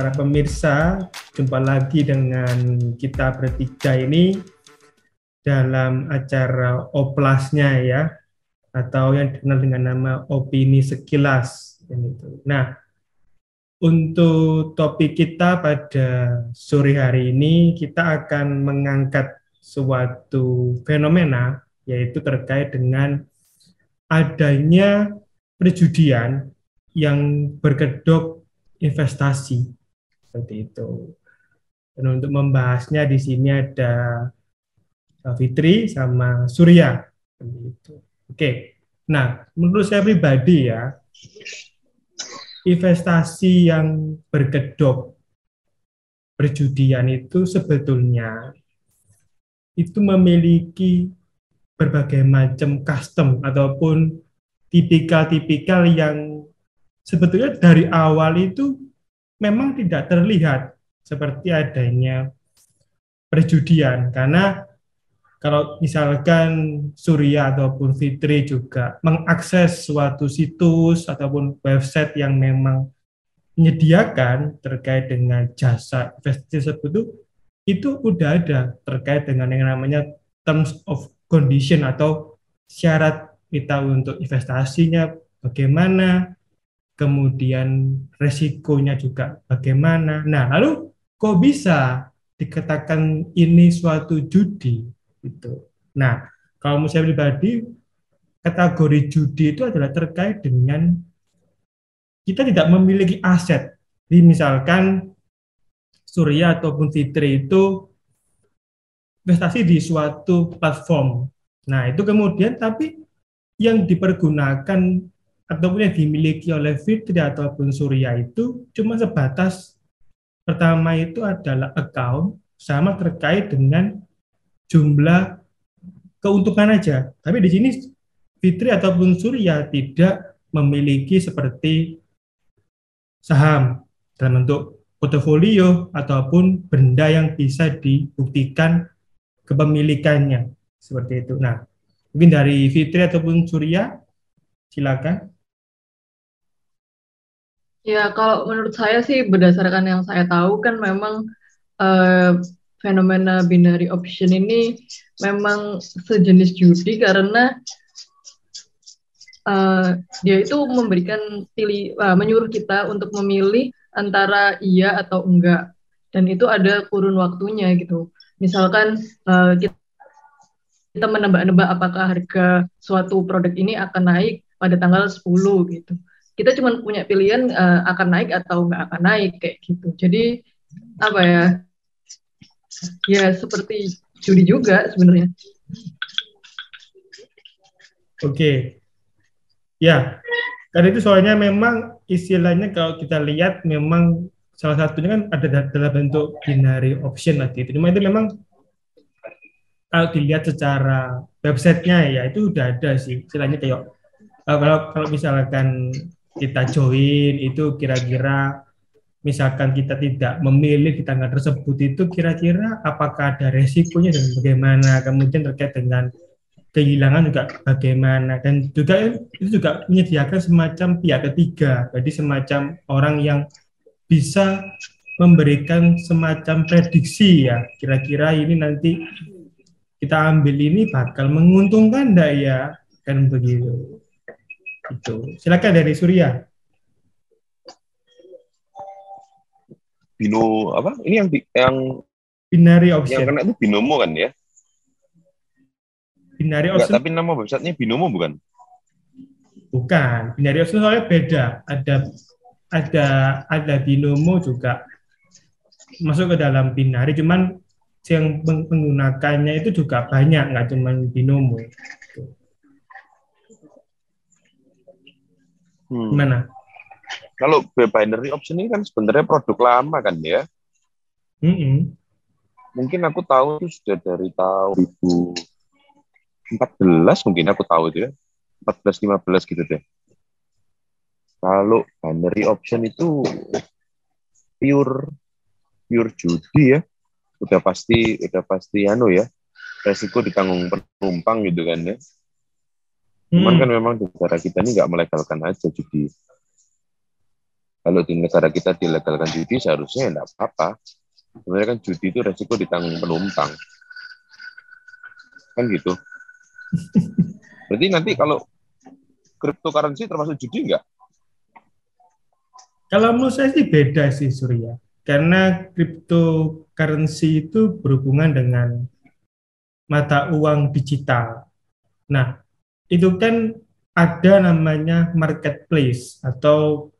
para pemirsa. Jumpa lagi dengan kita bertiga ini dalam acara oplasnya ya, atau yang dikenal dengan nama opini sekilas. Nah, untuk topik kita pada sore hari ini, kita akan mengangkat suatu fenomena, yaitu terkait dengan adanya perjudian yang berkedok investasi seperti itu. Dan untuk membahasnya di sini ada Fitri sama Surya. Itu. Oke. Nah, menurut saya pribadi ya, investasi yang berkedok perjudian itu sebetulnya itu memiliki berbagai macam custom ataupun tipikal-tipikal yang sebetulnya dari awal itu memang tidak terlihat seperti adanya perjudian. Karena kalau misalkan Surya ataupun Fitri juga mengakses suatu situs ataupun website yang memang menyediakan terkait dengan jasa investasi tersebut itu, itu udah ada terkait dengan yang namanya terms of condition atau syarat kita untuk investasinya bagaimana, kemudian resikonya juga bagaimana. Nah, lalu kok bisa dikatakan ini suatu judi itu. Nah, kalau saya pribadi kategori judi itu adalah terkait dengan kita tidak memiliki aset. Jadi misalkan Surya ataupun Fitri itu investasi di suatu platform. Nah, itu kemudian tapi yang dipergunakan ataupun yang dimiliki oleh Fitri ataupun Surya itu cuma sebatas pertama itu adalah account sama terkait dengan jumlah keuntungan aja. Tapi di sini Fitri ataupun Surya tidak memiliki seperti saham dalam bentuk portofolio ataupun benda yang bisa dibuktikan kepemilikannya seperti itu. Nah, mungkin dari Fitri ataupun Surya silakan. Ya, kalau menurut saya sih berdasarkan yang saya tahu kan memang uh, fenomena binary option ini memang sejenis judi karena uh, dia itu memberikan pilih uh, menyuruh kita untuk memilih antara iya atau enggak dan itu ada kurun waktunya gitu. Misalkan uh, kita kita menebak-nebak apakah harga suatu produk ini akan naik pada tanggal 10 gitu kita cuma punya pilihan uh, akan naik atau nggak akan naik kayak gitu. Jadi apa ya? Ya seperti judi juga sebenarnya. Oke. Okay. ya karena itu soalnya memang istilahnya kalau kita lihat memang salah satunya kan ada dalam bentuk binary option tadi itu cuma itu memang kalau dilihat secara websitenya ya itu udah ada sih istilahnya kayak kalau kalau misalkan kita join itu kira-kira misalkan kita tidak memilih di tanggal tersebut itu kira-kira apakah ada resikonya dan bagaimana? Kemudian terkait dengan kehilangan juga bagaimana? Dan juga itu juga menyediakan semacam pihak ketiga jadi semacam orang yang bisa memberikan semacam prediksi ya. Kira-kira ini nanti kita ambil ini bakal menguntungkan enggak ya? Kan begitu itu. Silakan dari Surya. Bino apa? Ini yang yang binary option. Yang kena itu binomo kan ya? Binary option. Enggak, tapi nama websitenya binomo bukan? Bukan. Binary option soalnya beda. Ada ada ada binomo juga masuk ke dalam binary cuman yang menggunakannya itu juga banyak nggak cuma binomo Hmm. Gimana? Kalau binary option ini kan sebenarnya produk lama kan ya? Mm -hmm. Mungkin aku tahu itu sudah dari tahun 2014 mungkin aku tahu itu ya. 14 15 gitu deh. Kalau binary option itu pure pure judi ya. Udah pasti udah pasti anu ya. Resiko ditanggung penumpang gitu kan ya. Cuman hmm. kan memang di negara kita ini nggak melegalkan aja judi. Kalau di negara kita dilegalkan judi seharusnya tidak apa-apa. Sebenarnya kan judi itu resiko ditanggung penumpang. Kan gitu. Berarti nanti kalau cryptocurrency termasuk judi enggak? Kalau menurut saya sih beda sih Surya. Karena cryptocurrency itu berhubungan dengan mata uang digital. Nah, itu kan ada namanya marketplace atau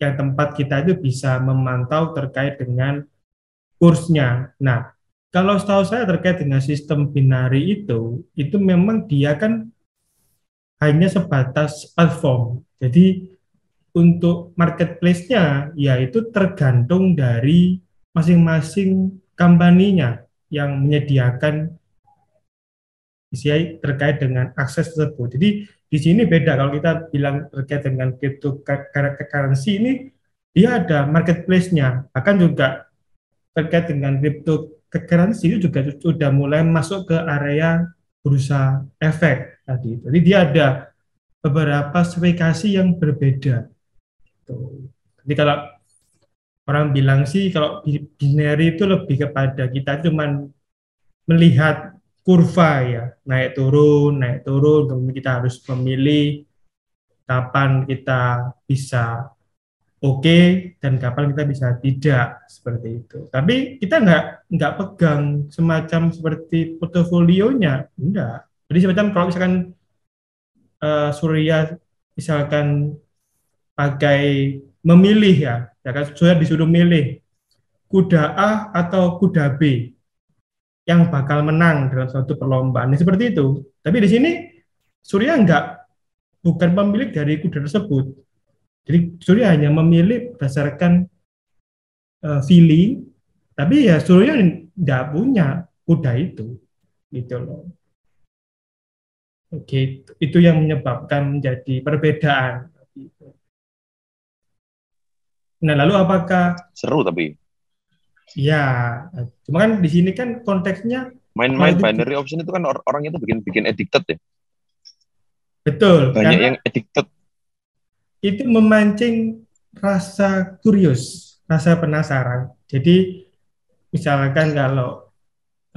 yang tempat kita itu bisa memantau terkait dengan kursnya. Nah, kalau setahu saya terkait dengan sistem binari itu, itu memang dia kan hanya sebatas platform. Jadi untuk marketplace-nya yaitu tergantung dari masing-masing company-nya yang menyediakan isi terkait dengan akses tersebut. Jadi di sini beda kalau kita bilang terkait dengan cryptocurrency ini dia ada marketplace-nya. Bahkan juga terkait dengan cryptocurrency itu juga sudah mulai masuk ke area bursa efek tadi. Jadi dia ada beberapa spesifikasi yang berbeda. Gitu. Jadi kalau orang bilang sih kalau binary itu lebih kepada kita cuma melihat kurva ya, naik turun, naik turun, kemudian kita harus memilih kapan kita bisa oke okay, dan kapan kita bisa tidak seperti itu. Tapi kita nggak nggak pegang semacam seperti portofolionya, enggak. Jadi semacam kalau misalkan uh, Surya misalkan pakai memilih ya, ya kan sudah disuruh milih kuda A atau kuda B yang bakal menang dalam suatu perlombaan. Nah, seperti itu. Tapi di sini Surya enggak bukan pemilik dari kuda tersebut. Jadi Surya hanya memilih berdasarkan uh, feeling, tapi ya Surya enggak punya kuda itu. Gitu loh. Oke, itu yang menyebabkan menjadi perbedaan. Nah, lalu apakah seru tapi ya, cuma kan di sini kan konteksnya main-main binary option itu kan or orang itu bikin bikin addicted ya. Betul. Banyak yang addicted. Itu memancing rasa kurios, rasa penasaran. Jadi misalkan kalau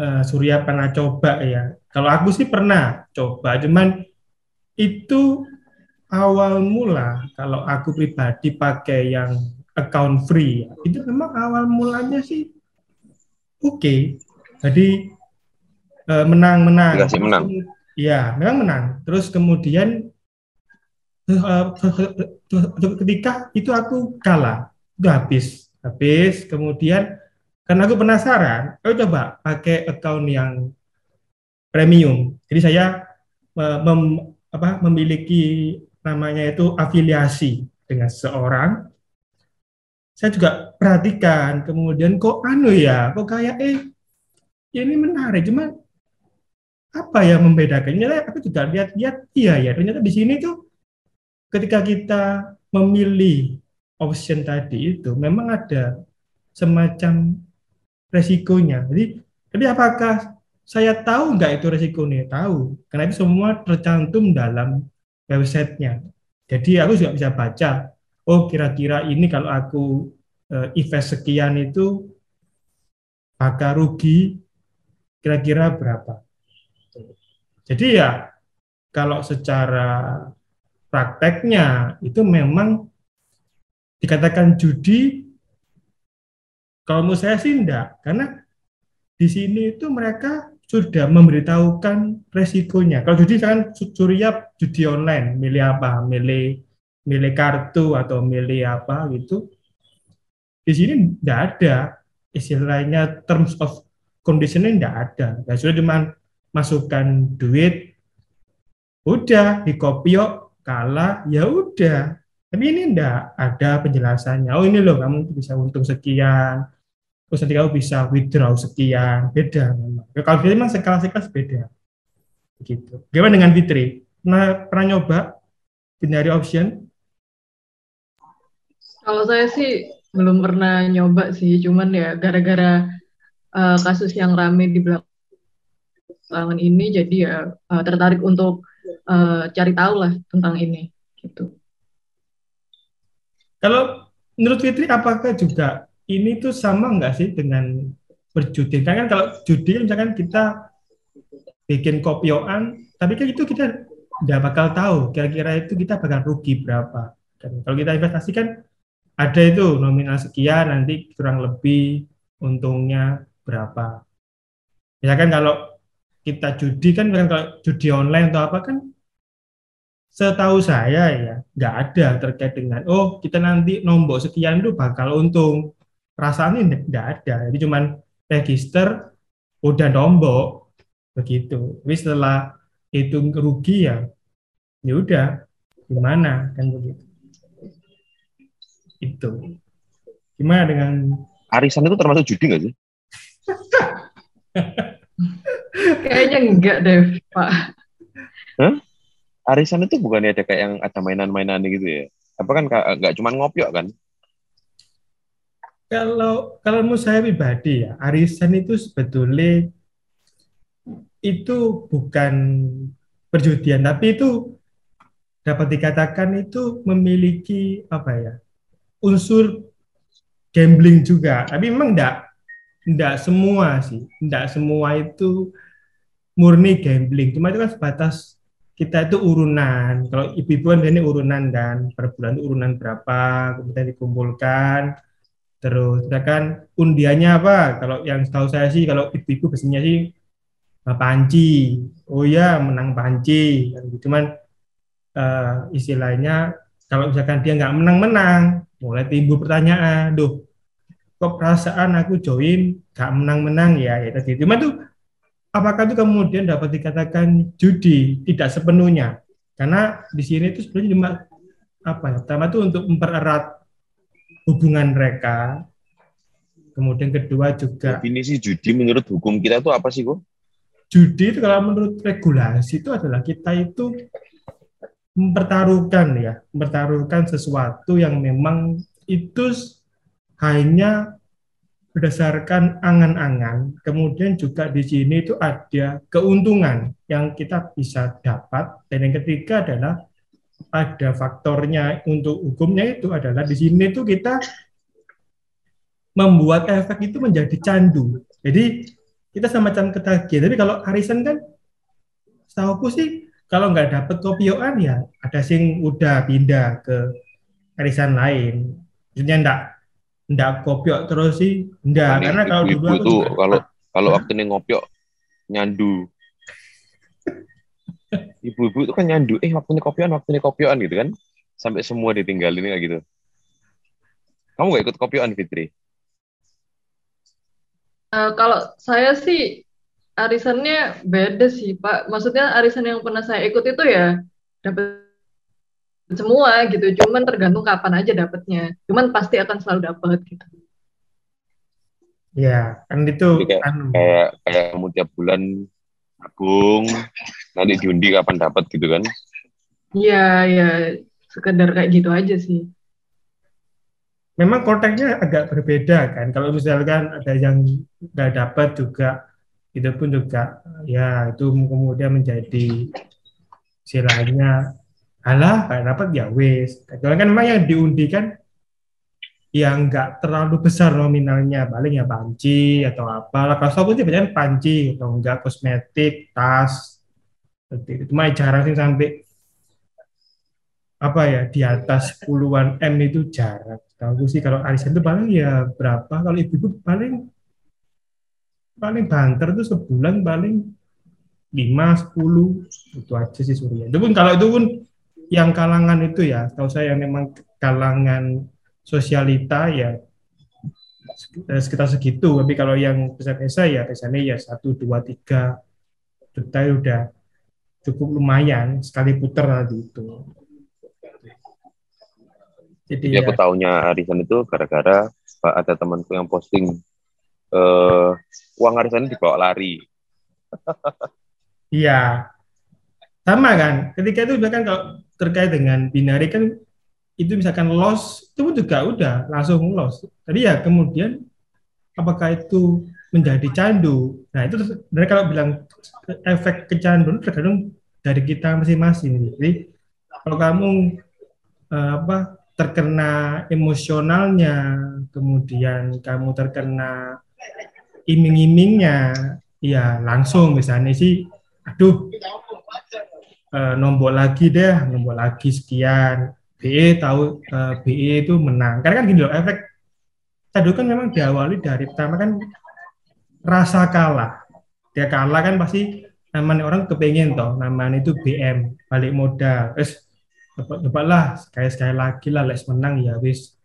uh, Surya pernah coba ya, kalau aku sih pernah coba, cuman itu awal mula kalau aku pribadi pakai yang account free. Itu memang awal mulanya sih oke. Okay. jadi uh, menang menang Dikasih menang. Ya memang menang. Terus kemudian uh, ketika itu aku kalah. Itu habis. Habis kemudian karena aku penasaran aku coba pakai account yang premium. Jadi saya mem, apa, memiliki namanya itu afiliasi dengan seorang saya juga perhatikan kemudian kok anu ya kok kayak eh ini menarik cuma apa yang membedakan? Ini aku juga lihat-lihat iya ya ternyata di sini tuh ketika kita memilih option tadi itu memang ada semacam resikonya. Jadi jadi apakah saya tahu nggak itu resikonya? Tahu karena itu semua tercantum dalam websitenya. Jadi aku juga bisa baca oh kira-kira ini kalau aku uh, invest sekian itu bakal rugi kira-kira berapa. Jadi ya kalau secara prakteknya itu memang dikatakan judi kalau menurut saya sih enggak karena di sini itu mereka sudah memberitahukan resikonya. Kalau judi kan Surya judi online, milih apa? Milih milih kartu atau milih apa gitu di sini tidak ada. Istilahnya terms of conditioning tidak ada. Ya sudah cuma masukkan duit udah di yuk kalah ya udah. Tapi ini tidak ada penjelasannya. Oh ini loh kamu bisa untung sekian terus nanti kamu bisa withdraw sekian. Beda memang. Kalau dia memang sekelas-sekelas beda. Gitu gimana dengan Fitri? Pernah pernah nyoba binary option kalau saya sih belum pernah nyoba sih, cuman ya gara-gara uh, kasus yang rame di belakangan ini, jadi ya uh, tertarik untuk uh, cari tahu lah tentang ini, gitu. Kalau menurut Fitri apakah juga ini tuh sama nggak sih dengan berjudi? Kan, kan kalau judi kan misalkan kita bikin kopioan, tapi kan itu kita nggak bakal tahu kira-kira itu kita bakal rugi berapa. Dan kalau kita investasi kan ada itu nominal sekian, nanti kurang lebih untungnya berapa. Ya kan kalau kita judi kan kalau judi online atau apa kan setahu saya ya nggak ada terkait dengan oh kita nanti nombok sekian itu bakal untung. Rasanya nggak ada. Jadi cuman register udah nombok. Begitu. Tapi setelah itu rugi ya ya udah gimana? Kan begitu itu gimana dengan arisan itu termasuk judi nggak sih kayaknya enggak deh pak Hah? arisan itu bukannya ada kayak yang ada mainan-mainan gitu ya? Apa kan nggak cuma ngopiok kan? Kalau kalau menurut saya pribadi ya, arisan itu sebetulnya itu bukan perjudian, tapi itu dapat dikatakan itu memiliki apa ya unsur gambling juga. Tapi memang enggak enggak semua sih, enggak semua itu murni gambling. Cuma itu kan sebatas kita itu urunan. Kalau ibu-ibu kan ini urunan kan, per bulan itu urunan berapa, kemudian dikumpulkan. Terus kan undiannya apa? Kalau yang setahu saya sih, kalau ibu-ibu biasanya sih uh, panci. Oh ya, menang panci. Gitu. Cuman uh, istilahnya kalau misalkan dia nggak menang-menang, mulai timbul pertanyaan, duh, kok perasaan aku join nggak menang-menang ya, ya tadi. Cuma tuh apakah itu kemudian dapat dikatakan judi? Tidak sepenuhnya. Karena di sini itu sebenarnya cuma apa ya? Pertama itu untuk mempererat hubungan mereka. Kemudian kedua juga definisi judi menurut hukum kita itu apa sih, kok? Judi itu kalau menurut regulasi itu adalah kita itu mempertaruhkan ya, mempertaruhkan sesuatu yang memang itu hanya berdasarkan angan-angan, kemudian juga di sini itu ada keuntungan yang kita bisa dapat, dan yang ketiga adalah ada faktornya untuk hukumnya itu adalah di sini itu kita membuat efek itu menjadi candu. Jadi kita semacam ketagih. Tapi kalau arisan kan, setahu sih kalau nggak dapat kopioan ya ada sing udah pindah ke arisan lain. Maksudnya enggak Enggak kopiok terus sih. Enggak, karena kalau dulu aku tuh kalau kalau waktu ini ngopiok nyandu. Ibu-ibu itu kan nyandu, eh waktunya kopioan, waktunya kopioan gitu kan. Sampai semua ditinggalin kayak gitu. Kamu gak ikut kopioan, Fitri? Uh, kalau saya sih arisannya beda sih, Pak. Maksudnya arisan yang pernah saya ikut itu ya dapat semua gitu. Cuman tergantung kapan aja dapetnya cuman pasti akan selalu dapet gitu. Ya kan itu kayak, kan, kayak kayak kamu tiap bulan nabung nanti diundi kapan dapat gitu kan? Iya ya sekedar kayak gitu aja sih. Memang konteksnya agak berbeda kan. Kalau misalkan ada yang nggak dapat juga itu pun juga ya itu kemudian menjadi istilahnya alah kayak dapat ya wis. Kalau kan memang yang diundi kan yang nggak terlalu besar nominalnya. Paling ya panci atau apa lah kalau sih banyak panci atau enggak kosmetik tas seperti itu. Cuma jarang sih sampai apa ya di atas puluhan m itu jarang. Tahu sih kalau arisan itu paling ya berapa? Kalau ibu itu paling paling banter tuh sebulan paling lima sepuluh. Itu aja sih Surya itu pun kalau itu pun yang kalangan itu ya, tahu saya yang memang kalangan sosialita ya sekitar segitu. Tapi kalau yang besar-besar ya biasanya ya satu dua tiga. Juta udah cukup lumayan sekali putar tadi itu. Jadi ya, aku tahunya arisan itu gara-gara ada temanku yang posting uh, uang arisan dibawa lari. Iya, sama kan. Ketika itu bahkan kalau terkait dengan binari kan itu misalkan loss itu pun juga udah langsung loss. Jadi ya kemudian apakah itu menjadi candu? Nah itu sebenarnya kalau bilang efek kecanduan tergantung dari kita masing-masing. Jadi kalau kamu uh, apa terkena emosionalnya, kemudian kamu terkena iming-imingnya, ya langsung misalnya sih, aduh, eh, nombok lagi deh, nombok lagi sekian, BE tahu eh, BE itu menang. Karena kan gini loh, efek tadi kan memang diawali dari pertama kan rasa kalah. Dia kalah kan pasti namanya orang kepengen toh, namanya itu BM, balik modal. Terus coba lah sekali sekali lagi lah les menang ya wis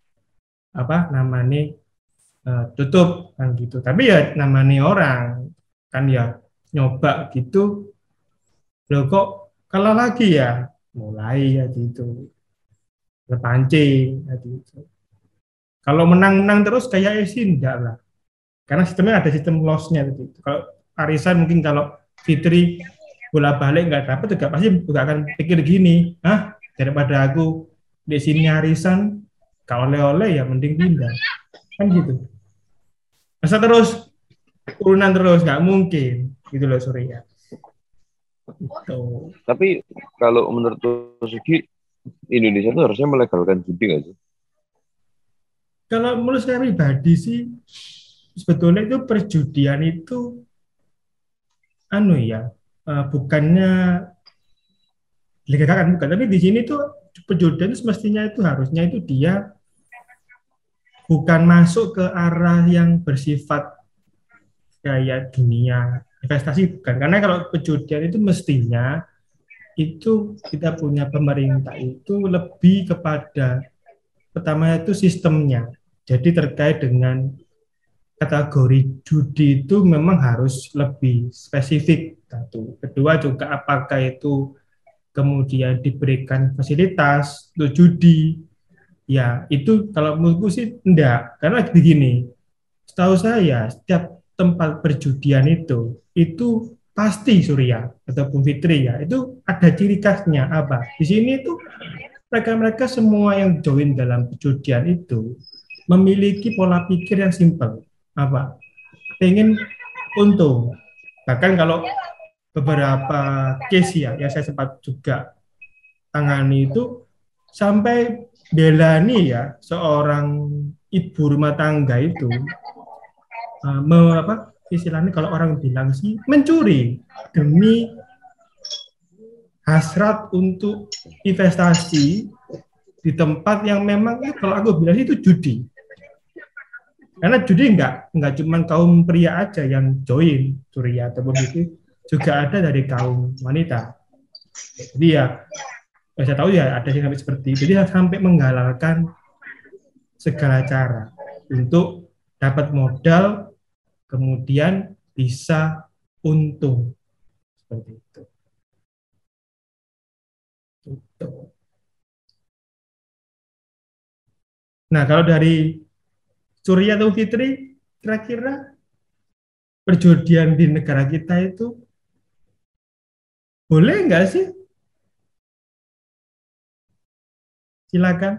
apa namanya uh, tutup kan gitu. Tapi ya namanya orang kan ya nyoba gitu. Lo kok kalah lagi ya? Mulai ya gitu. Terpancing ya gitu. Kalau menang-menang terus kayak Esin enggak lah. Karena sistemnya ada sistem lossnya gitu. Kalau arisan mungkin kalau Fitri bola balik nggak dapat juga pasti juga akan pikir gini ah daripada aku di sini arisan kalau oleh-oleh ya mending pindah. Kan gitu masa terus urunan terus? Nggak mungkin. Gitu loh Surya gitu. tapi kalau menurut Sugi Indonesia itu harusnya melegalkan judi nggak sih? Kalau menurut saya pribadi sih sebetulnya itu perjudian itu anu ya uh, bukannya dilegalkan bukan. Tapi di sini tuh perjodohan itu semestinya itu harusnya itu dia bukan masuk ke arah yang bersifat kayak dunia investasi bukan. Karena kalau perjodohan itu mestinya itu kita punya pemerintah itu lebih kepada pertama itu sistemnya. Jadi terkait dengan kategori judi itu memang harus lebih spesifik satu. Kedua juga apakah itu kemudian diberikan fasilitas untuk judi, ya itu kalau menurutku sih enggak. Karena begini, setahu saya setiap tempat perjudian itu, itu pasti Surya ataupun Fitri ya, itu ada ciri khasnya apa. Di sini itu mereka-mereka semua yang join dalam perjudian itu memiliki pola pikir yang simpel. Apa? Pengen untung. Bahkan kalau beberapa case ya yang saya sempat juga tangani itu sampai belani ya seorang ibu rumah tangga itu uh, apa istilahnya kalau orang bilang sih mencuri demi hasrat untuk investasi di tempat yang memang kalau aku bilang itu judi karena judi enggak enggak cuma kaum pria aja yang join curi ataupun itu juga ada dari kaum wanita. Jadi ya, saya tahu ya ada yang sampai seperti itu. Jadi sampai menggalalkan segala cara untuk dapat modal, kemudian bisa untung. Seperti itu. itu. Nah, kalau dari Surya atau Fitri, kira-kira perjudian di negara kita itu boleh nggak sih? Silakan.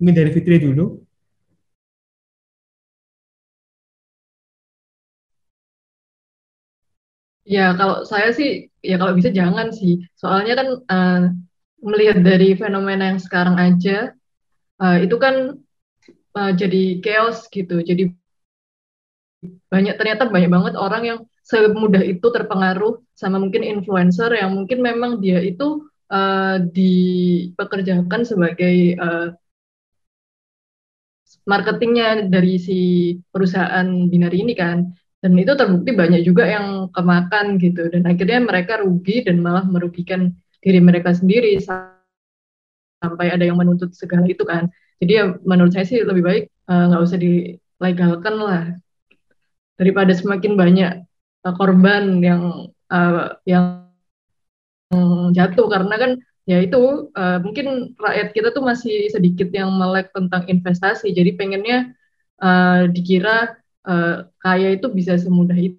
Mungkin dari Fitri dulu. Ya, kalau saya sih, ya kalau bisa jangan sih. Soalnya kan uh, melihat dari fenomena yang sekarang aja, uh, itu kan uh, jadi chaos gitu. Jadi banyak ternyata banyak banget orang yang semudah itu terpengaruh sama mungkin influencer yang mungkin memang dia itu uh, dipekerjakan sebagai uh, marketingnya dari si perusahaan binari ini kan. Dan itu terbukti banyak juga yang kemakan gitu. Dan akhirnya mereka rugi dan malah merugikan diri mereka sendiri sampai ada yang menuntut segala itu kan. Jadi ya menurut saya sih lebih baik eh, nggak uh, usah dilegalkan lah. Daripada semakin banyak uh, korban yang uh, yang jatuh karena kan ya itu uh, mungkin rakyat kita tuh masih sedikit yang melek tentang investasi. Jadi pengennya uh, dikira uh, kaya itu bisa semudah itu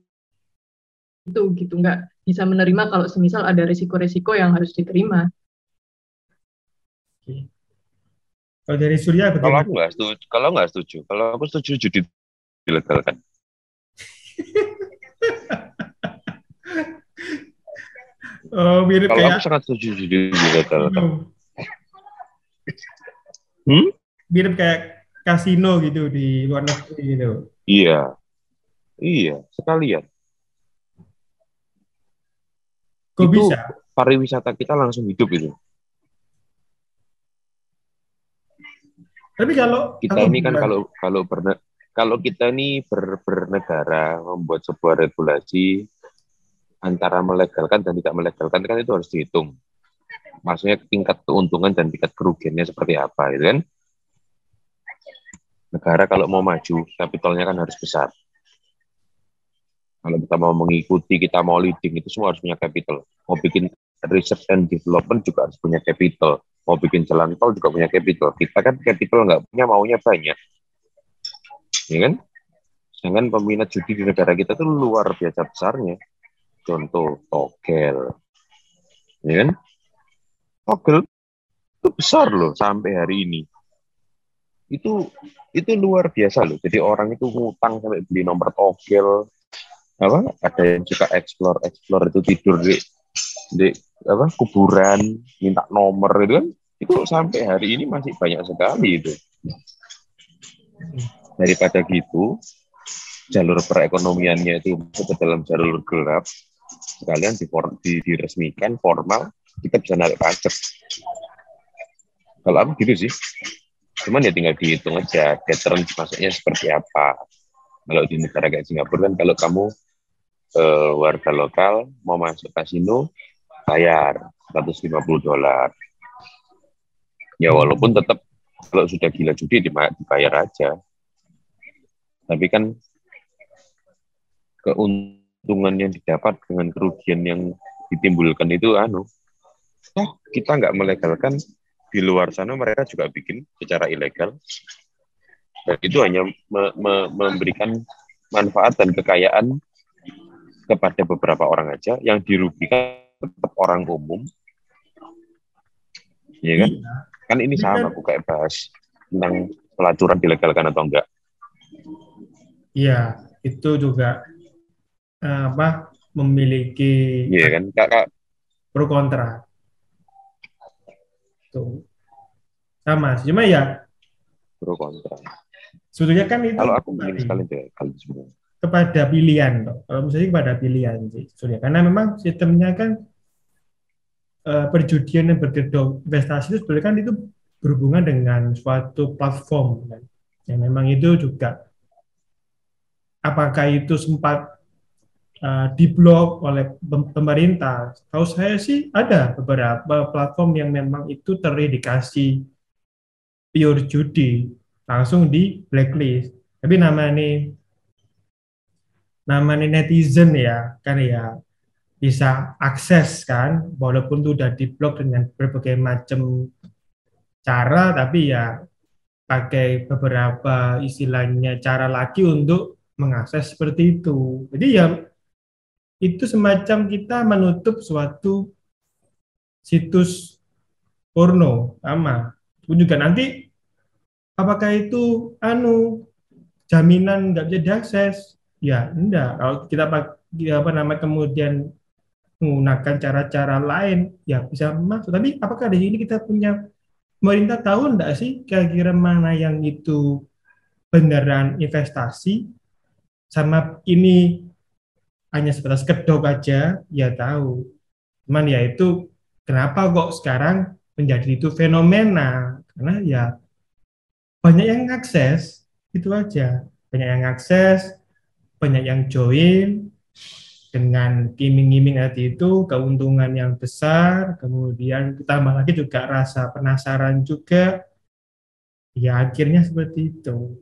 itu gitu nggak bisa menerima kalau semisal ada risiko-risiko yang harus diterima. Kalau dari Surya Kalau aku nggak setuju, kalau nggak setuju, kalau aku setuju judi dilegalkan. oh, mirip Kalau kayak... aku sangat setuju dilegalkan. Hmm? Mirip kayak kasino gitu di luar negeri gitu. Iya. Iya, sekalian. Kok Itu- bisa? Pariwisata kita langsung hidup itu. Tapi kalau Kita kalau ini kan kalau kalau berne, kalau kita ini ber, bernegara membuat sebuah regulasi antara melegalkan dan tidak melegalkan kan itu harus dihitung. Maksudnya tingkat keuntungan dan tingkat kerugiannya seperti apa, gitu kan? Negara kalau mau maju, kapitalnya kan harus besar. Kalau kita mau mengikuti, kita mau leading, itu semua harus punya capital. Mau bikin research and development juga harus punya capital. Mau bikin jalan tol juga punya capital. Kita kan capital nggak punya, maunya banyak. Ya kan? Sedangkan peminat judi di negara kita tuh luar biasa besarnya. Contoh, togel. Ya kan? Togel itu besar loh sampai hari ini. Itu itu luar biasa loh. Jadi orang itu ngutang sampai beli nomor togel. Apa? Ada yang suka explore explore itu tidur di di apa kuburan minta nomor itu kan itu sampai hari ini masih banyak sekali itu daripada gitu jalur perekonomiannya itu masuk ke dalam jalur gelap sekalian di, di, diresmikan formal kita bisa narik pajak. Kalau aku gitu sih. Cuman ya tinggal dihitung aja deterrence masuknya seperti apa. Kalau di negara kayak Singapura kan kalau kamu eh, warga lokal mau masuk kasino bayar 150 dolar. Ya walaupun tetap kalau sudah gila judi dibayar aja. Tapi kan keuntungan yang didapat dengan kerugian yang ditimbulkan itu anu oh kita nggak melegalkan di luar sana mereka juga bikin secara ilegal. Dan itu hanya me me memberikan manfaat dan kekayaan kepada beberapa orang aja yang dirugikan tetap orang umum. Ya kan? Iya. kan ini sama aku kayak bahas tentang pelacuran dilegalkan atau enggak. Iya, itu juga apa memiliki iya kan kakak pro kontra. Tuh. Sama, cuma ya pro kontra sebetulnya kan itu kalau aku kembali sekali deh kali semua kepada pilihan toh. Kalau misalnya kepada pilihan sih sebetulnya. Karena memang sistemnya kan eh, perjudian yang berkedok investasi itu sebetulnya kan itu berhubungan dengan suatu platform kan. Yang memang itu juga apakah itu sempat uh, diblok oleh pem- pemerintah? Tahu saya sih ada beberapa platform yang memang itu terindikasi pure judi langsung di blacklist. Tapi nama ini nama ini netizen ya, kan ya bisa akses kan, walaupun itu udah diblok dengan berbagai macam cara, tapi ya pakai beberapa istilahnya cara lagi untuk mengakses seperti itu. Jadi ya itu semacam kita menutup suatu situs porno sama. Pun juga nanti apakah itu anu jaminan nggak bisa diakses? Ya enggak. Kalau kita pak- ya apa nama kemudian menggunakan cara-cara lain ya bisa masuk. Tapi apakah di sini kita punya pemerintah tahu enggak sih kira-kira mana yang itu beneran investasi sama ini hanya sebatas kedok aja, ya tahu. Cuman ya itu kenapa kok sekarang menjadi itu fenomena? Karena ya banyak yang akses, itu aja. Banyak yang akses, banyak yang join, dengan iming-iming tadi itu keuntungan yang besar, kemudian ditambah lagi juga rasa penasaran juga, ya akhirnya seperti itu.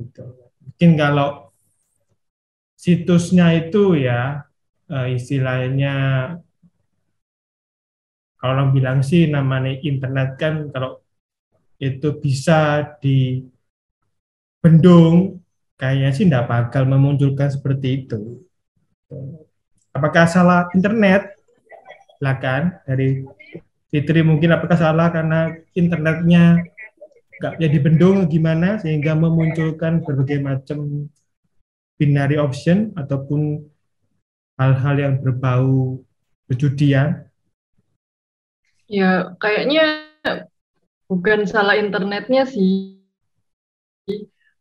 Gitu. Mungkin kalau situsnya itu ya eh, istilahnya kalau bilang sih namanya internet kan kalau itu bisa dibendung kayaknya sih tidak bakal memunculkan seperti itu. Apakah salah internet? Silakan dari Fitri mungkin apakah salah karena internetnya nggak jadi bendung gimana sehingga memunculkan berbagai macam binary option ataupun hal-hal yang berbau perjudian. Ya, kayaknya bukan salah internetnya sih.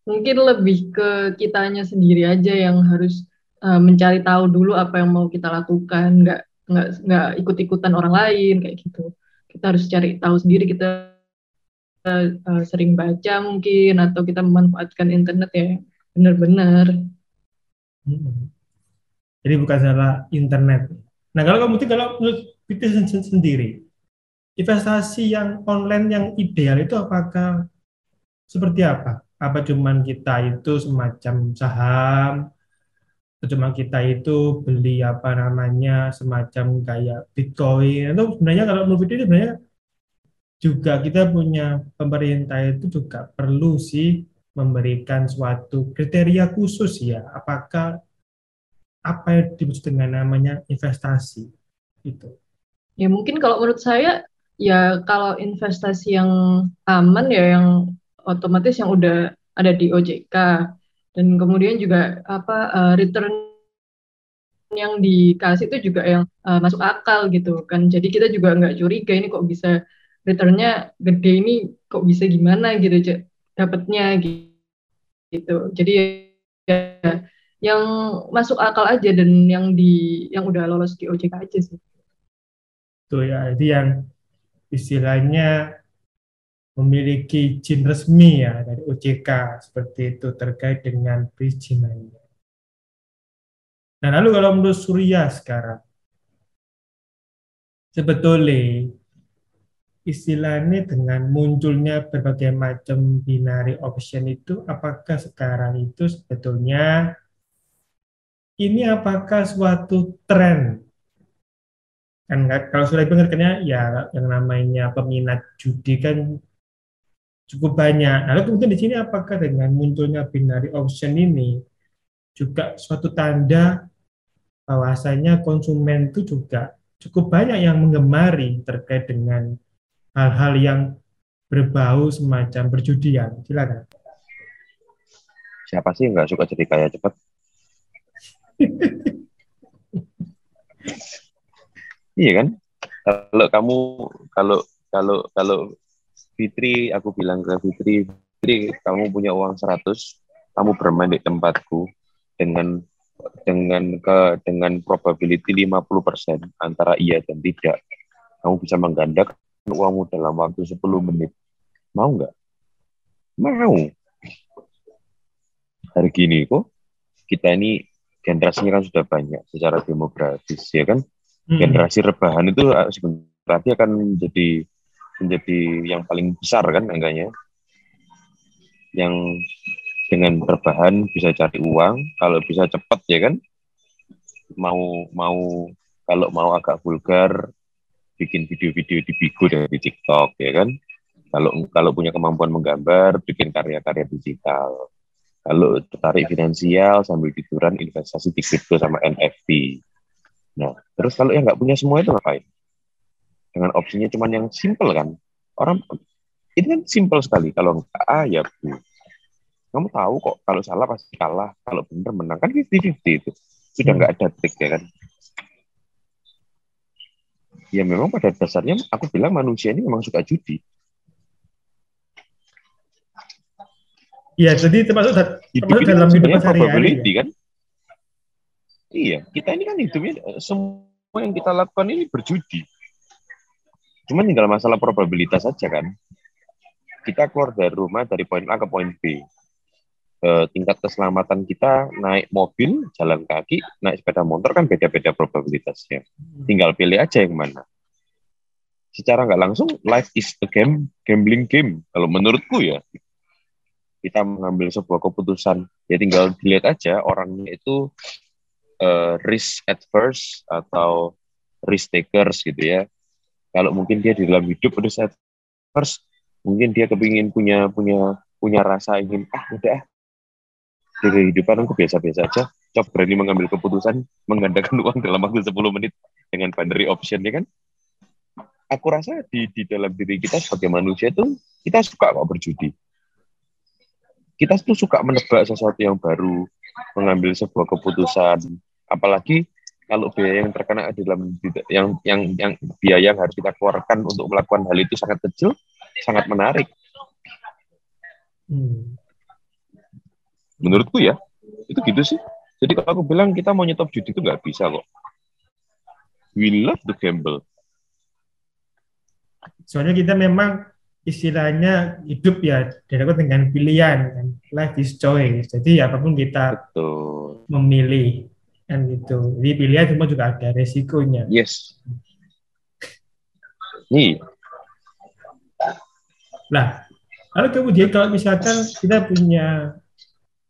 Mungkin lebih ke kitanya sendiri aja yang harus uh, mencari tahu dulu apa yang mau kita lakukan. Nggak nggak nggak ikut ikutan orang lain kayak gitu. Kita harus cari tahu sendiri. Kita uh, sering baca mungkin atau kita memanfaatkan internet ya. Benar-benar hmm. jadi bukan salah internet. Nah kalau kamu kalau menurut Fitri sendiri investasi yang online yang ideal itu apakah seperti apa? Apa cuman kita itu semacam saham? Atau cuma kita itu beli apa namanya semacam kayak Bitcoin? Atau sebenarnya kalau menurut itu sebenarnya juga kita punya pemerintah itu juga perlu sih memberikan suatu kriteria khusus ya. Apakah apa yang dimaksud dengan namanya investasi itu? Ya mungkin kalau menurut saya ya kalau investasi yang aman ya yang otomatis yang udah ada di OJK dan kemudian juga apa uh, return yang dikasih itu juga yang uh, masuk akal gitu kan. Jadi kita juga nggak curiga ini kok bisa returnnya gede ini kok bisa gimana gitu dapatnya gitu jadi ya yang masuk akal aja dan yang di yang udah lolos di OJK aja sih. Tuh ya, itu yang istilahnya memiliki izin resmi ya dari OJK seperti itu terkait dengan perizinannya. Nah lalu kalau menurut Surya sekarang, sebetulnya istilahnya dengan munculnya berbagai macam binary option itu, apakah sekarang itu sebetulnya ini apakah suatu tren kan kalau sudah pengertiannya ya yang namanya peminat judi kan cukup banyak. Lalu kemudian di sini apakah dengan munculnya binary option ini juga suatu tanda bahwasanya konsumen itu juga cukup banyak yang menggemari terkait dengan hal-hal yang berbau semacam perjudian. Silakan. Siapa sih nggak suka jadi kaya cepat? iya kan? Kalau kamu kalau kalau kalau Fitri, aku bilang ke Fitri, Fitri, kamu punya uang 100, kamu bermain di tempatku dengan dengan ke dengan probability 50% antara iya dan tidak. Kamu bisa menggandakan uangmu dalam waktu 10 menit. Mau nggak? Mau. Hari gini kok kita ini generasinya kan sudah banyak secara demografis ya kan. Hmm. Generasi rebahan itu ah, sebenarnya akan menjadi menjadi yang paling besar kan angkanya yang dengan berbahan bisa cari uang kalau bisa cepat ya kan mau mau kalau mau agak vulgar bikin video-video di Bigo dan di TikTok ya kan? Kalau kalau punya kemampuan menggambar bikin karya-karya digital. Kalau tertarik finansial sambil tiduran investasi di kripto sama NFT nah terus kalau yang nggak punya semua itu ngapain? Dengan opsinya cuma yang simple kan? Orang ini kan simple sekali. Kalau A ya B kamu tahu kok kalau salah pasti kalah. Kalau benar menang. Kan 50-50 itu. Sudah nggak ada trik ya kan ya memang pada dasarnya aku bilang manusia ini memang suka judi Iya, jadi termasuk, termasuk dalam hidup sehari-hari ya? kan? Iya, kita ini kan hidupnya eh, semua yang kita lakukan ini berjudi. Cuman tinggal masalah probabilitas saja kan. Kita keluar dari rumah dari poin A ke poin B. E, tingkat keselamatan kita naik mobil, jalan kaki, naik sepeda motor kan beda-beda probabilitasnya. Tinggal pilih aja yang mana. Secara nggak langsung, life is a game, gambling game. Kalau menurutku ya, kita mengambil sebuah keputusan, ya tinggal dilihat aja orangnya itu uh, risk adverse atau risk takers gitu ya kalau mungkin dia di dalam hidup udah set first mungkin dia kepingin punya punya punya rasa ingin ah udah dari kehidupan aku biasa-biasa aja coba berani mengambil keputusan menggandakan uang dalam waktu 10 menit dengan binary option ya kan aku rasa di di dalam diri kita sebagai manusia itu kita suka kok berjudi kita tuh suka menebak sesuatu yang baru mengambil sebuah keputusan apalagi kalau biaya yang terkena di dalam yang yang yang biaya yang harus kita keluarkan untuk melakukan hal itu sangat kecil, sangat menarik. Hmm. Menurutku ya, itu gitu sih. Jadi kalau aku bilang kita mau nyetop judi itu nggak bisa kok. We love to gamble. Soalnya kita memang istilahnya hidup ya dilakukan dengan pilihan kan. Life is choice. Jadi apa pun kita Betul. memilih kan gitu. Jadi pilihan semua juga ada resikonya. Yes. Nih, Nah, lalu kemudian kalau misalkan kita punya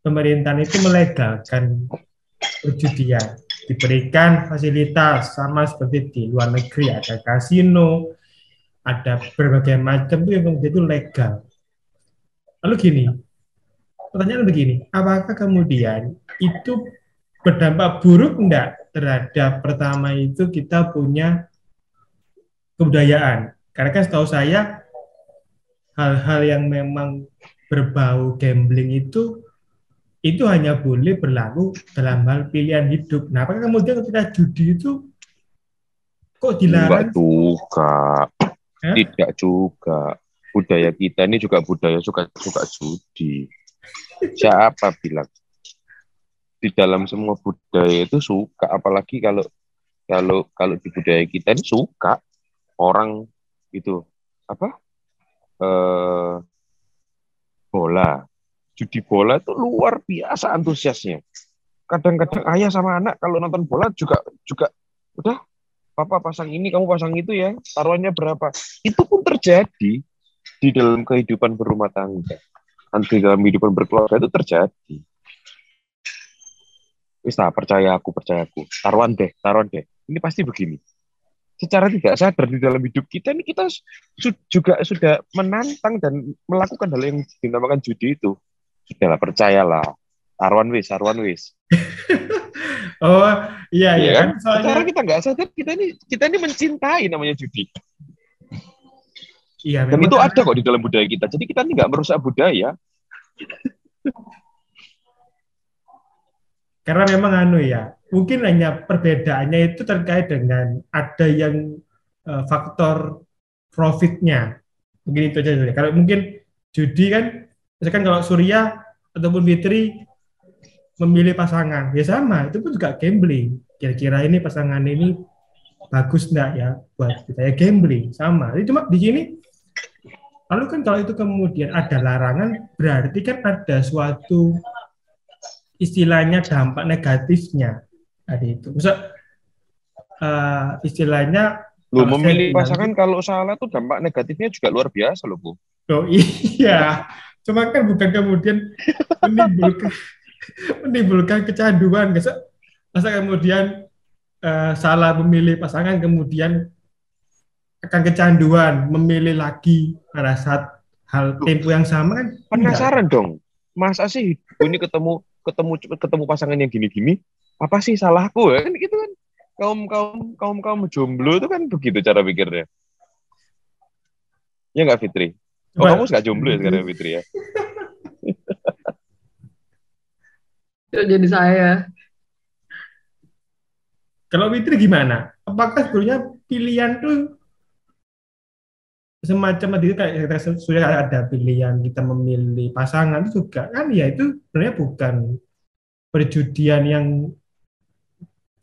pemerintahan itu melegalkan perjudian, diberikan fasilitas sama seperti di luar negeri ada kasino, ada berbagai macam itu kemudian itu legal. Lalu gini, pertanyaan begini, apakah kemudian itu berdampak buruk enggak terhadap pertama itu kita punya kebudayaan? Karena kan setahu saya hal-hal yang memang berbau gambling itu itu hanya boleh berlaku dalam hal pilihan hidup. Nah, apakah kemudian ketika judi itu kok enggak dilarang? juga. Hah? Tidak juga. Budaya kita ini juga budaya suka-suka judi. Siapa bilang? Di dalam semua budaya itu suka, apalagi kalau kalau kalau di budaya kita ini suka orang itu apa? Eh, bola. Judi bola itu luar biasa antusiasnya. Kadang-kadang ayah sama anak kalau nonton bola juga juga udah papa pasang ini, kamu pasang itu ya, taruhannya berapa. Itu pun terjadi di dalam kehidupan berumah tangga. Nanti dalam kehidupan berkeluarga itu terjadi. Wis tak percaya aku, percaya aku. Taruhan deh, taruhan deh. Ini pasti begini. Secara tidak sadar di dalam hidup kita ini kita juga sudah menantang dan melakukan hal yang dinamakan judi itu. Sudahlah, percayalah. Taruhan wis, taruhan wis. Oh, iya iya Iya kan soalnya Secara kita nggak sadar kita ini kita ini mencintai namanya judi. iya Dan itu karena- ada kok di dalam budaya kita. Jadi kita ini nggak merusak budaya. karena memang anu ya mungkin hanya perbedaannya itu terkait dengan ada yang eh, faktor profitnya mungkin itu aja kalau mungkin judi kan misalkan kalau Surya ataupun Fitri memilih pasangan ya sama itu pun juga gambling. Kira-kira ini pasangan ini bagus enggak ya buat kita? Ya gambling sama. Jadi cuma di sini lalu kan kalau itu kemudian ada larangan berarti kan ada suatu istilahnya dampak negatifnya. Ada itu. Misal eh, istilahnya Lu memilih pasangan kalau salah tuh dampak negatifnya juga luar biasa loh, Bu. oh iya, cuma kan bukan kemudian menimbulkan menimbulkan kecanduan, masa, masa kemudian eh, salah memilih pasangan kemudian akan kecanduan memilih lagi pada saat hal tempo yang sama kan enggak. Penasaran dong. Masa sih ini ketemu ketemu ketemu pasangan yang gini-gini? Apa sih salahku ya? Kan gitu kan. Kaum kaum kaum kaum jomblo itu kan begitu cara pikirnya. Ya nggak Fitri? Oh, kamu nggak jomblo ya sekarang Fitri ya? Itu jadi saya. Kalau Fitri gimana? Apakah sebenarnya pilihan tuh semacam tadi kayak kita sudah ada pilihan kita memilih pasangan itu juga kan ya itu sebenarnya bukan perjudian yang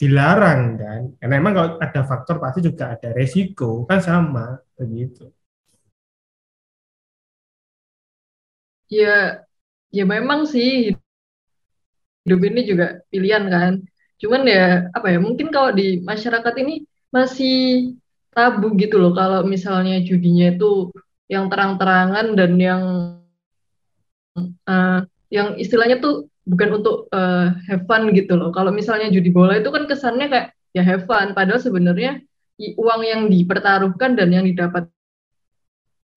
dilarang kan karena memang kalau ada faktor pasti juga ada resiko kan sama begitu Ya, ya memang sih hidup ini juga pilihan kan. Cuman ya apa ya mungkin kalau di masyarakat ini masih tabu gitu loh kalau misalnya judinya itu yang terang-terangan dan yang eh, yang istilahnya tuh bukan untuk eh, have fun gitu loh. Kalau misalnya judi bola itu kan kesannya kayak ya have fun, padahal sebenarnya uang yang dipertaruhkan dan yang didapatkan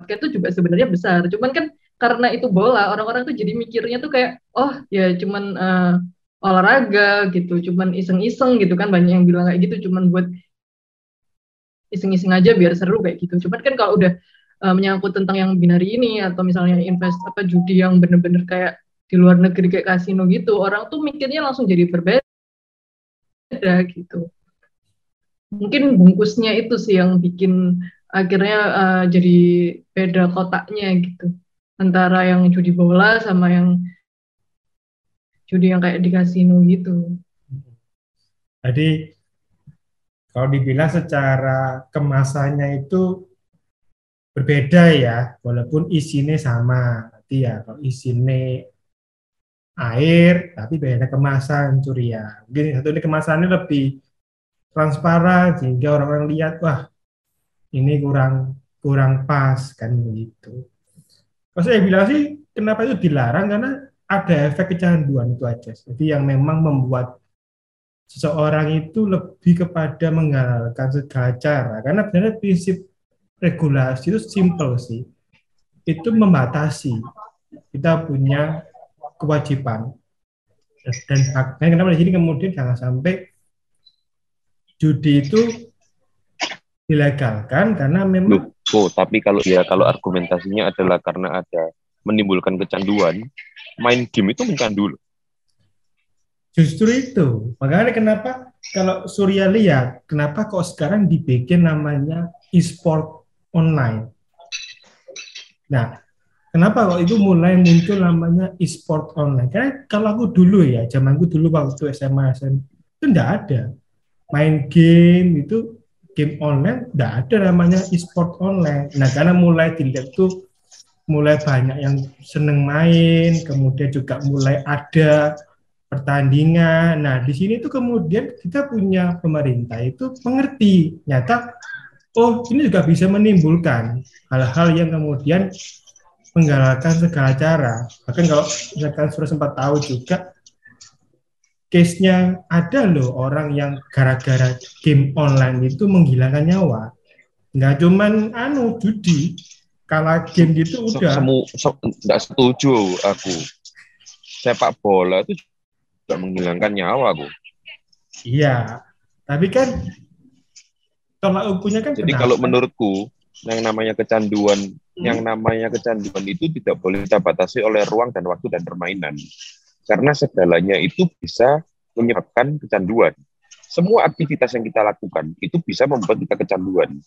itu juga sebenarnya besar. Cuman kan karena itu bola, orang-orang tuh jadi mikirnya tuh kayak oh ya cuman eh, olahraga gitu, cuman iseng-iseng gitu kan banyak yang bilang kayak gitu, cuman buat iseng-iseng aja biar seru kayak gitu. Cuman kan kalau udah eh, menyangkut tentang yang binari ini atau misalnya invest apa judi yang bener-bener kayak di luar negeri kayak kasino gitu, orang tuh mikirnya langsung jadi berbeda gitu. Mungkin bungkusnya itu sih yang bikin akhirnya uh, jadi beda kotaknya gitu antara yang judi bola sama yang judi yang kayak di kasino gitu. Jadi kalau dibilang secara kemasannya itu berbeda ya, walaupun isinya sama. Nanti ya kalau isinya air, tapi beda kemasan curian. Mungkin satu ini kemasannya lebih transparan sehingga orang-orang lihat wah ini kurang kurang pas kan begitu. Kalau saya bilang sih kenapa itu dilarang? Karena ada efek kecanduan itu aja. Jadi yang memang membuat seseorang itu lebih kepada menghalalkan segala cara. Karena sebenarnya prinsip regulasi itu simple sih. Itu membatasi kita punya kewajiban. Dan haknya kenapa di sini? Kemudian jangan sampai judi itu dilegalkan karena memang oh tapi kalau ya kalau argumentasinya adalah karena ada menimbulkan kecanduan main game itu mencandu Justru itu. Makanya kenapa kalau Surya lihat, kenapa kok sekarang dibikin namanya e-sport online. Nah, kenapa kok itu mulai muncul namanya e-sport online? Karena kalau aku dulu ya, zamanku dulu waktu SMA, SMA itu enggak ada. Main game itu game online enggak ada namanya e-sport online. Nah, karena mulai dilihat tuh mulai banyak yang seneng main, kemudian juga mulai ada pertandingan. Nah, di sini tuh kemudian kita punya pemerintah itu mengerti, nyata oh ini juga bisa menimbulkan hal-hal yang kemudian menggalakkan segala cara. Bahkan kalau misalkan sudah sempat tahu juga case-nya ada loh orang yang gara-gara game online itu menghilangkan nyawa. Nggak cuman anu judi, kalah game gitu udah. Semu, so, nggak setuju aku. Sepak bola itu juga menghilangkan nyawa bu. Iya, tapi kan kalau ukurnya kan. Jadi kalau menurutku yang namanya kecanduan, hmm. yang namanya kecanduan itu tidak boleh kita batasi oleh ruang dan waktu dan permainan, karena segalanya itu bisa menyebabkan kecanduan. Semua aktivitas yang kita lakukan itu bisa membuat kita kecanduan.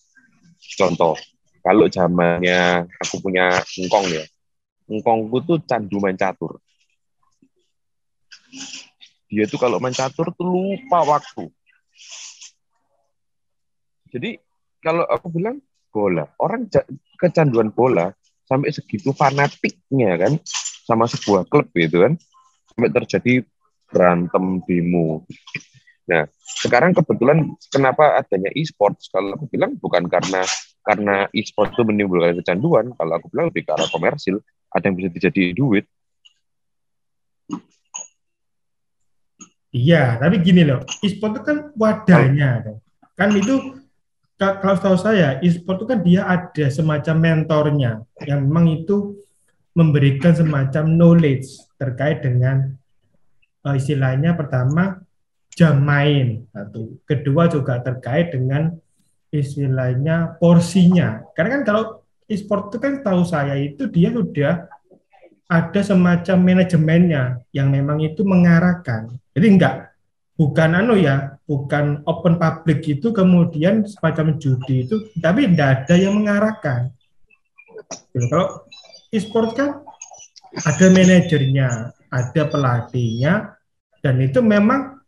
Contoh, kalau zamannya aku punya engkong ya, engkongku tuh candu main catur dia tuh kalau main catur tuh lupa waktu. Jadi kalau aku bilang bola, orang kecanduan bola sampai segitu fanatiknya kan sama sebuah klub gitu kan sampai terjadi berantem demo. Nah, sekarang kebetulan kenapa adanya e-sports? Kalau aku bilang bukan karena karena e-sport itu menimbulkan kecanduan, kalau aku bilang lebih ke arah komersil, ada yang bisa dijadi duit. Iya, tapi gini loh, e-sport itu kan wadahnya. Kan itu kalau tahu saya, e-sport itu kan dia ada semacam mentornya yang memang itu memberikan semacam knowledge terkait dengan uh, istilahnya pertama jam main satu, kedua juga terkait dengan istilahnya porsinya. Karena kan kalau e-sport itu kan tahu saya itu dia sudah ada semacam manajemennya yang memang itu mengarahkan. Jadi enggak bukan anu ya, bukan open public itu kemudian semacam judi itu, tapi tidak ada yang mengarahkan. Gitu. Kalau e-sport kan ada manajernya, ada pelatihnya, dan itu memang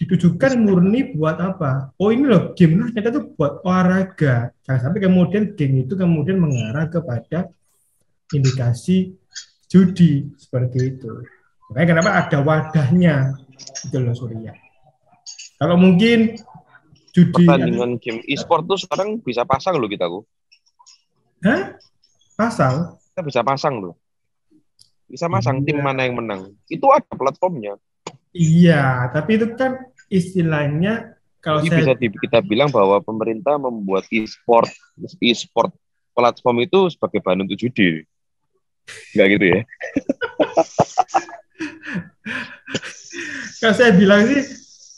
ditujukan murni buat apa? Oh ini loh game ternyata itu buat olahraga. Jangan sampai kemudian game itu kemudian mengarah kepada indikasi judi seperti itu. Makanya kenapa ada wadahnya itu loh Surya. Kalau mungkin judi pertandingan game e-sport tuh sekarang bisa pasang loh kita. Hah? Pasang? Kita bisa pasang loh. Bisa pasang iya. tim mana yang menang. Itu ada platformnya. Iya, tapi itu kan istilahnya kalau Jadi saya... bisa kita bilang bahwa pemerintah membuat e-sport e-sport platform itu sebagai bahan untuk judi. Enggak gitu ya? Kalau saya bilang sih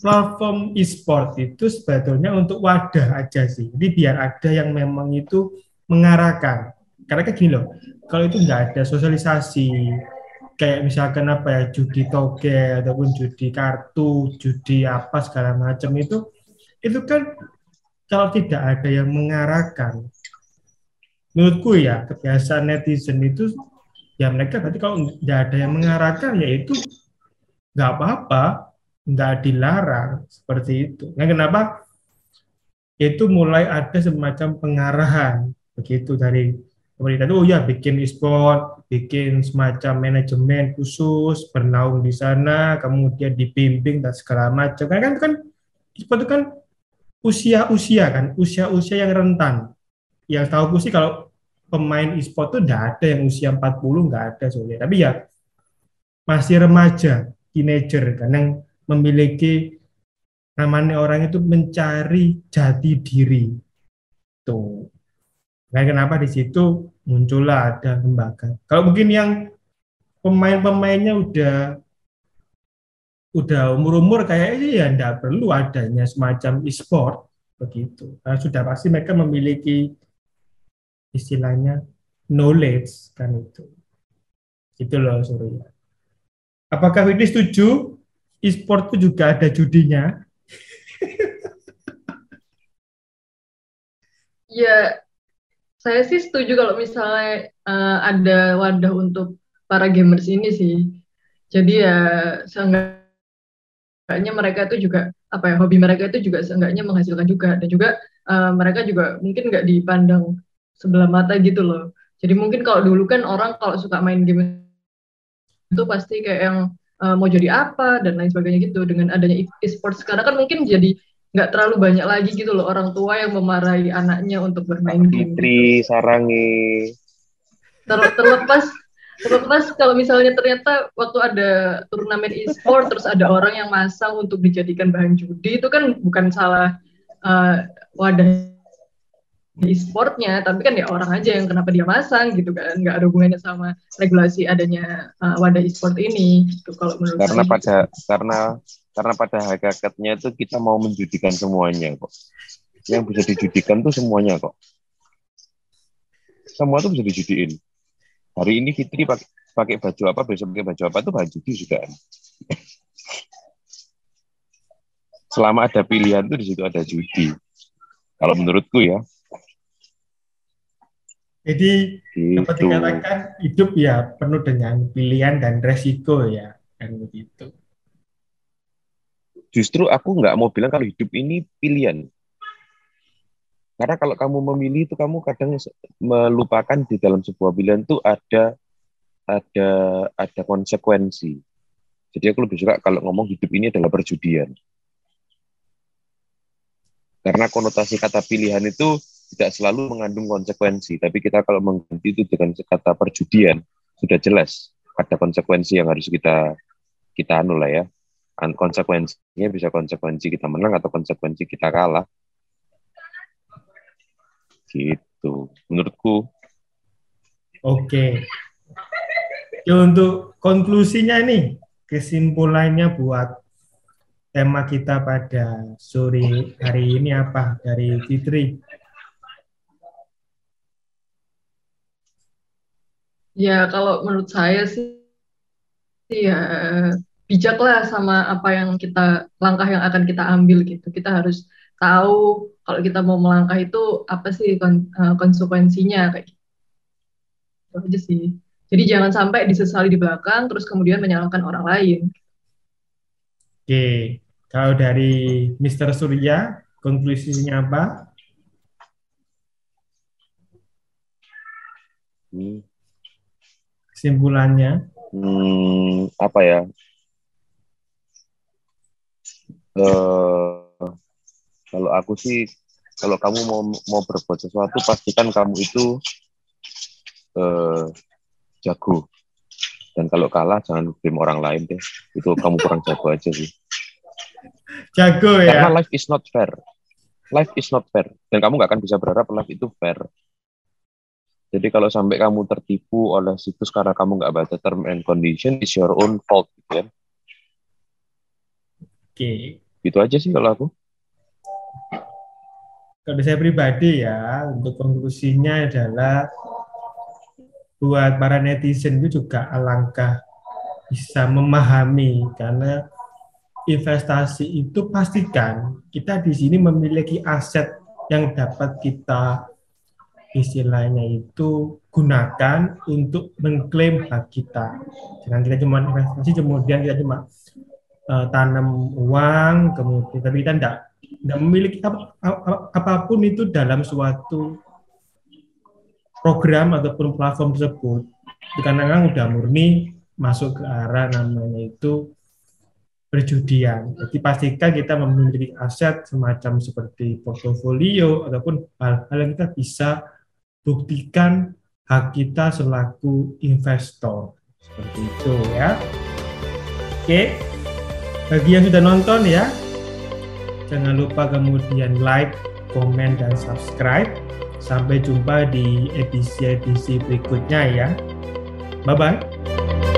platform e-sport itu sebetulnya untuk wadah aja sih. Jadi biar ada yang memang itu mengarahkan. Karena kayak gini loh, kalau itu nggak ada sosialisasi, kayak misalkan apa ya, judi toge, ataupun judi kartu, judi apa segala macam itu, itu kan kalau tidak ada yang mengarahkan, menurutku ya kebiasaan netizen itu ya mereka berarti kalau nggak ada yang mengarahkan ya itu nggak apa-apa nggak dilarang seperti itu. Nah, kenapa? Itu mulai ada semacam pengarahan begitu dari pemerintah itu, oh ya bikin e-sport, bikin semacam manajemen khusus, bernaung di sana, kemudian dibimbing dan segala macam. Karena kan, kan e-sport itu kan usia-usia kan, usia-usia yang rentan. Yang tahu sih kalau pemain e-sport itu tidak ada yang usia 40, nggak ada soalnya. Tapi ya masih remaja, teenager kan, yang memiliki namanya orang itu mencari jati diri. Tuh. Nah, kenapa di situ muncullah ada lembaga. Kalau mungkin yang pemain-pemainnya udah udah umur-umur kayaknya ya enggak perlu adanya semacam e-sport begitu. Karena sudah pasti mereka memiliki istilahnya knowledge kan itu. Itu loh Surya. Apakah ini setuju e-sport itu juga ada judinya. ya, saya sih setuju kalau misalnya uh, ada wadah untuk para gamers ini sih. Jadi ya seenggaknya mereka itu juga apa ya hobi mereka itu juga seenggaknya menghasilkan juga dan juga uh, mereka juga mungkin nggak dipandang sebelah mata gitu loh. Jadi mungkin kalau dulu kan orang kalau suka main game itu pasti kayak yang uh, mau jadi apa dan lain sebagainya gitu dengan adanya e-sport sekarang kan mungkin jadi nggak terlalu banyak lagi gitu loh orang tua yang memarahi anaknya untuk bermain game. Fitri gitu. Sarangi. Ter terlepas terlepas kalau misalnya ternyata waktu ada turnamen e-sport terus ada orang yang masang untuk dijadikan bahan judi itu kan bukan salah uh, wadah e-sportnya, tapi kan ya orang aja yang kenapa dia masang gitu kan, nggak ada hubungannya sama regulasi adanya uh, wadah e-sport ini. Gitu, kalau menurut karena saya. pada karena karena pada hakikatnya itu kita mau menjudikan semuanya kok. Yang bisa dijudikan tuh semuanya kok. Semua tuh bisa dijudiin. Hari ini Fitri pakai pakai baju apa, besok pakai baju apa tuh baju judi sudah. Selama ada pilihan tuh di situ ada judi. Kalau menurutku ya. Jadi gitu. dapat dikatakan hidup ya penuh dengan pilihan dan resiko ya kan begitu. Justru aku nggak mau bilang kalau hidup ini pilihan. Karena kalau kamu memilih itu kamu kadang melupakan di dalam sebuah pilihan itu ada ada ada konsekuensi. Jadi aku lebih suka kalau ngomong hidup ini adalah perjudian. Karena konotasi kata pilihan itu tidak selalu mengandung konsekuensi, tapi kita kalau mengganti itu dengan kata perjudian sudah jelas ada konsekuensi yang harus kita kita anu lah ya. Konsekuensinya bisa konsekuensi kita menang atau konsekuensi kita kalah. Gitu, menurutku. Oke. Ya, untuk konklusinya nih, kesimpulannya buat tema kita pada sore hari ini apa dari Fitri? Ya, kalau menurut saya sih ya bijaklah sama apa yang kita langkah yang akan kita ambil gitu. Kita harus tahu kalau kita mau melangkah itu apa sih eh, konsekuensinya kayak gitu. Itu aja sih. Jadi jangan sampai disesali di belakang terus kemudian menyalahkan orang lain. Oke, kalau dari Mr. Surya, konklusinya apa? Hmm kesimpulannya? Hmm, apa ya? Uh, kalau aku sih, kalau kamu mau mau berbuat sesuatu, pastikan kamu itu uh, jago. Dan kalau kalah, jangan tim orang lain deh. Itu kamu kurang jago aja sih. Jago ya? Karena life is not fair. Life is not fair. Dan kamu nggak akan bisa berharap life itu fair. Jadi kalau sampai kamu tertipu oleh situs karena kamu nggak baca term and condition, is your own fault, gitu kan? Oke. Okay. Itu aja sih kalau aku. Kalau saya pribadi ya, untuk konklusinya adalah buat para netizen itu juga alangkah bisa memahami karena investasi itu pastikan kita di sini memiliki aset yang dapat kita istilahnya itu gunakan untuk mengklaim hak kita. Jangan kita cuma investasi, kemudian kita cuma uh, tanam uang, kemudian tapi kita tidak tidak memiliki ap, ap, apa pun itu dalam suatu program ataupun platform tersebut. Karena kan udah murni masuk ke arah namanya itu perjudian. Jadi pastikan kita memiliki aset semacam seperti portofolio ataupun hal-hal yang kita bisa buktikan hak kita selaku investor. Seperti itu ya. Oke. Bagi yang sudah nonton ya, jangan lupa kemudian like, komen, dan subscribe. Sampai jumpa di edisi-edisi berikutnya ya. Bye-bye.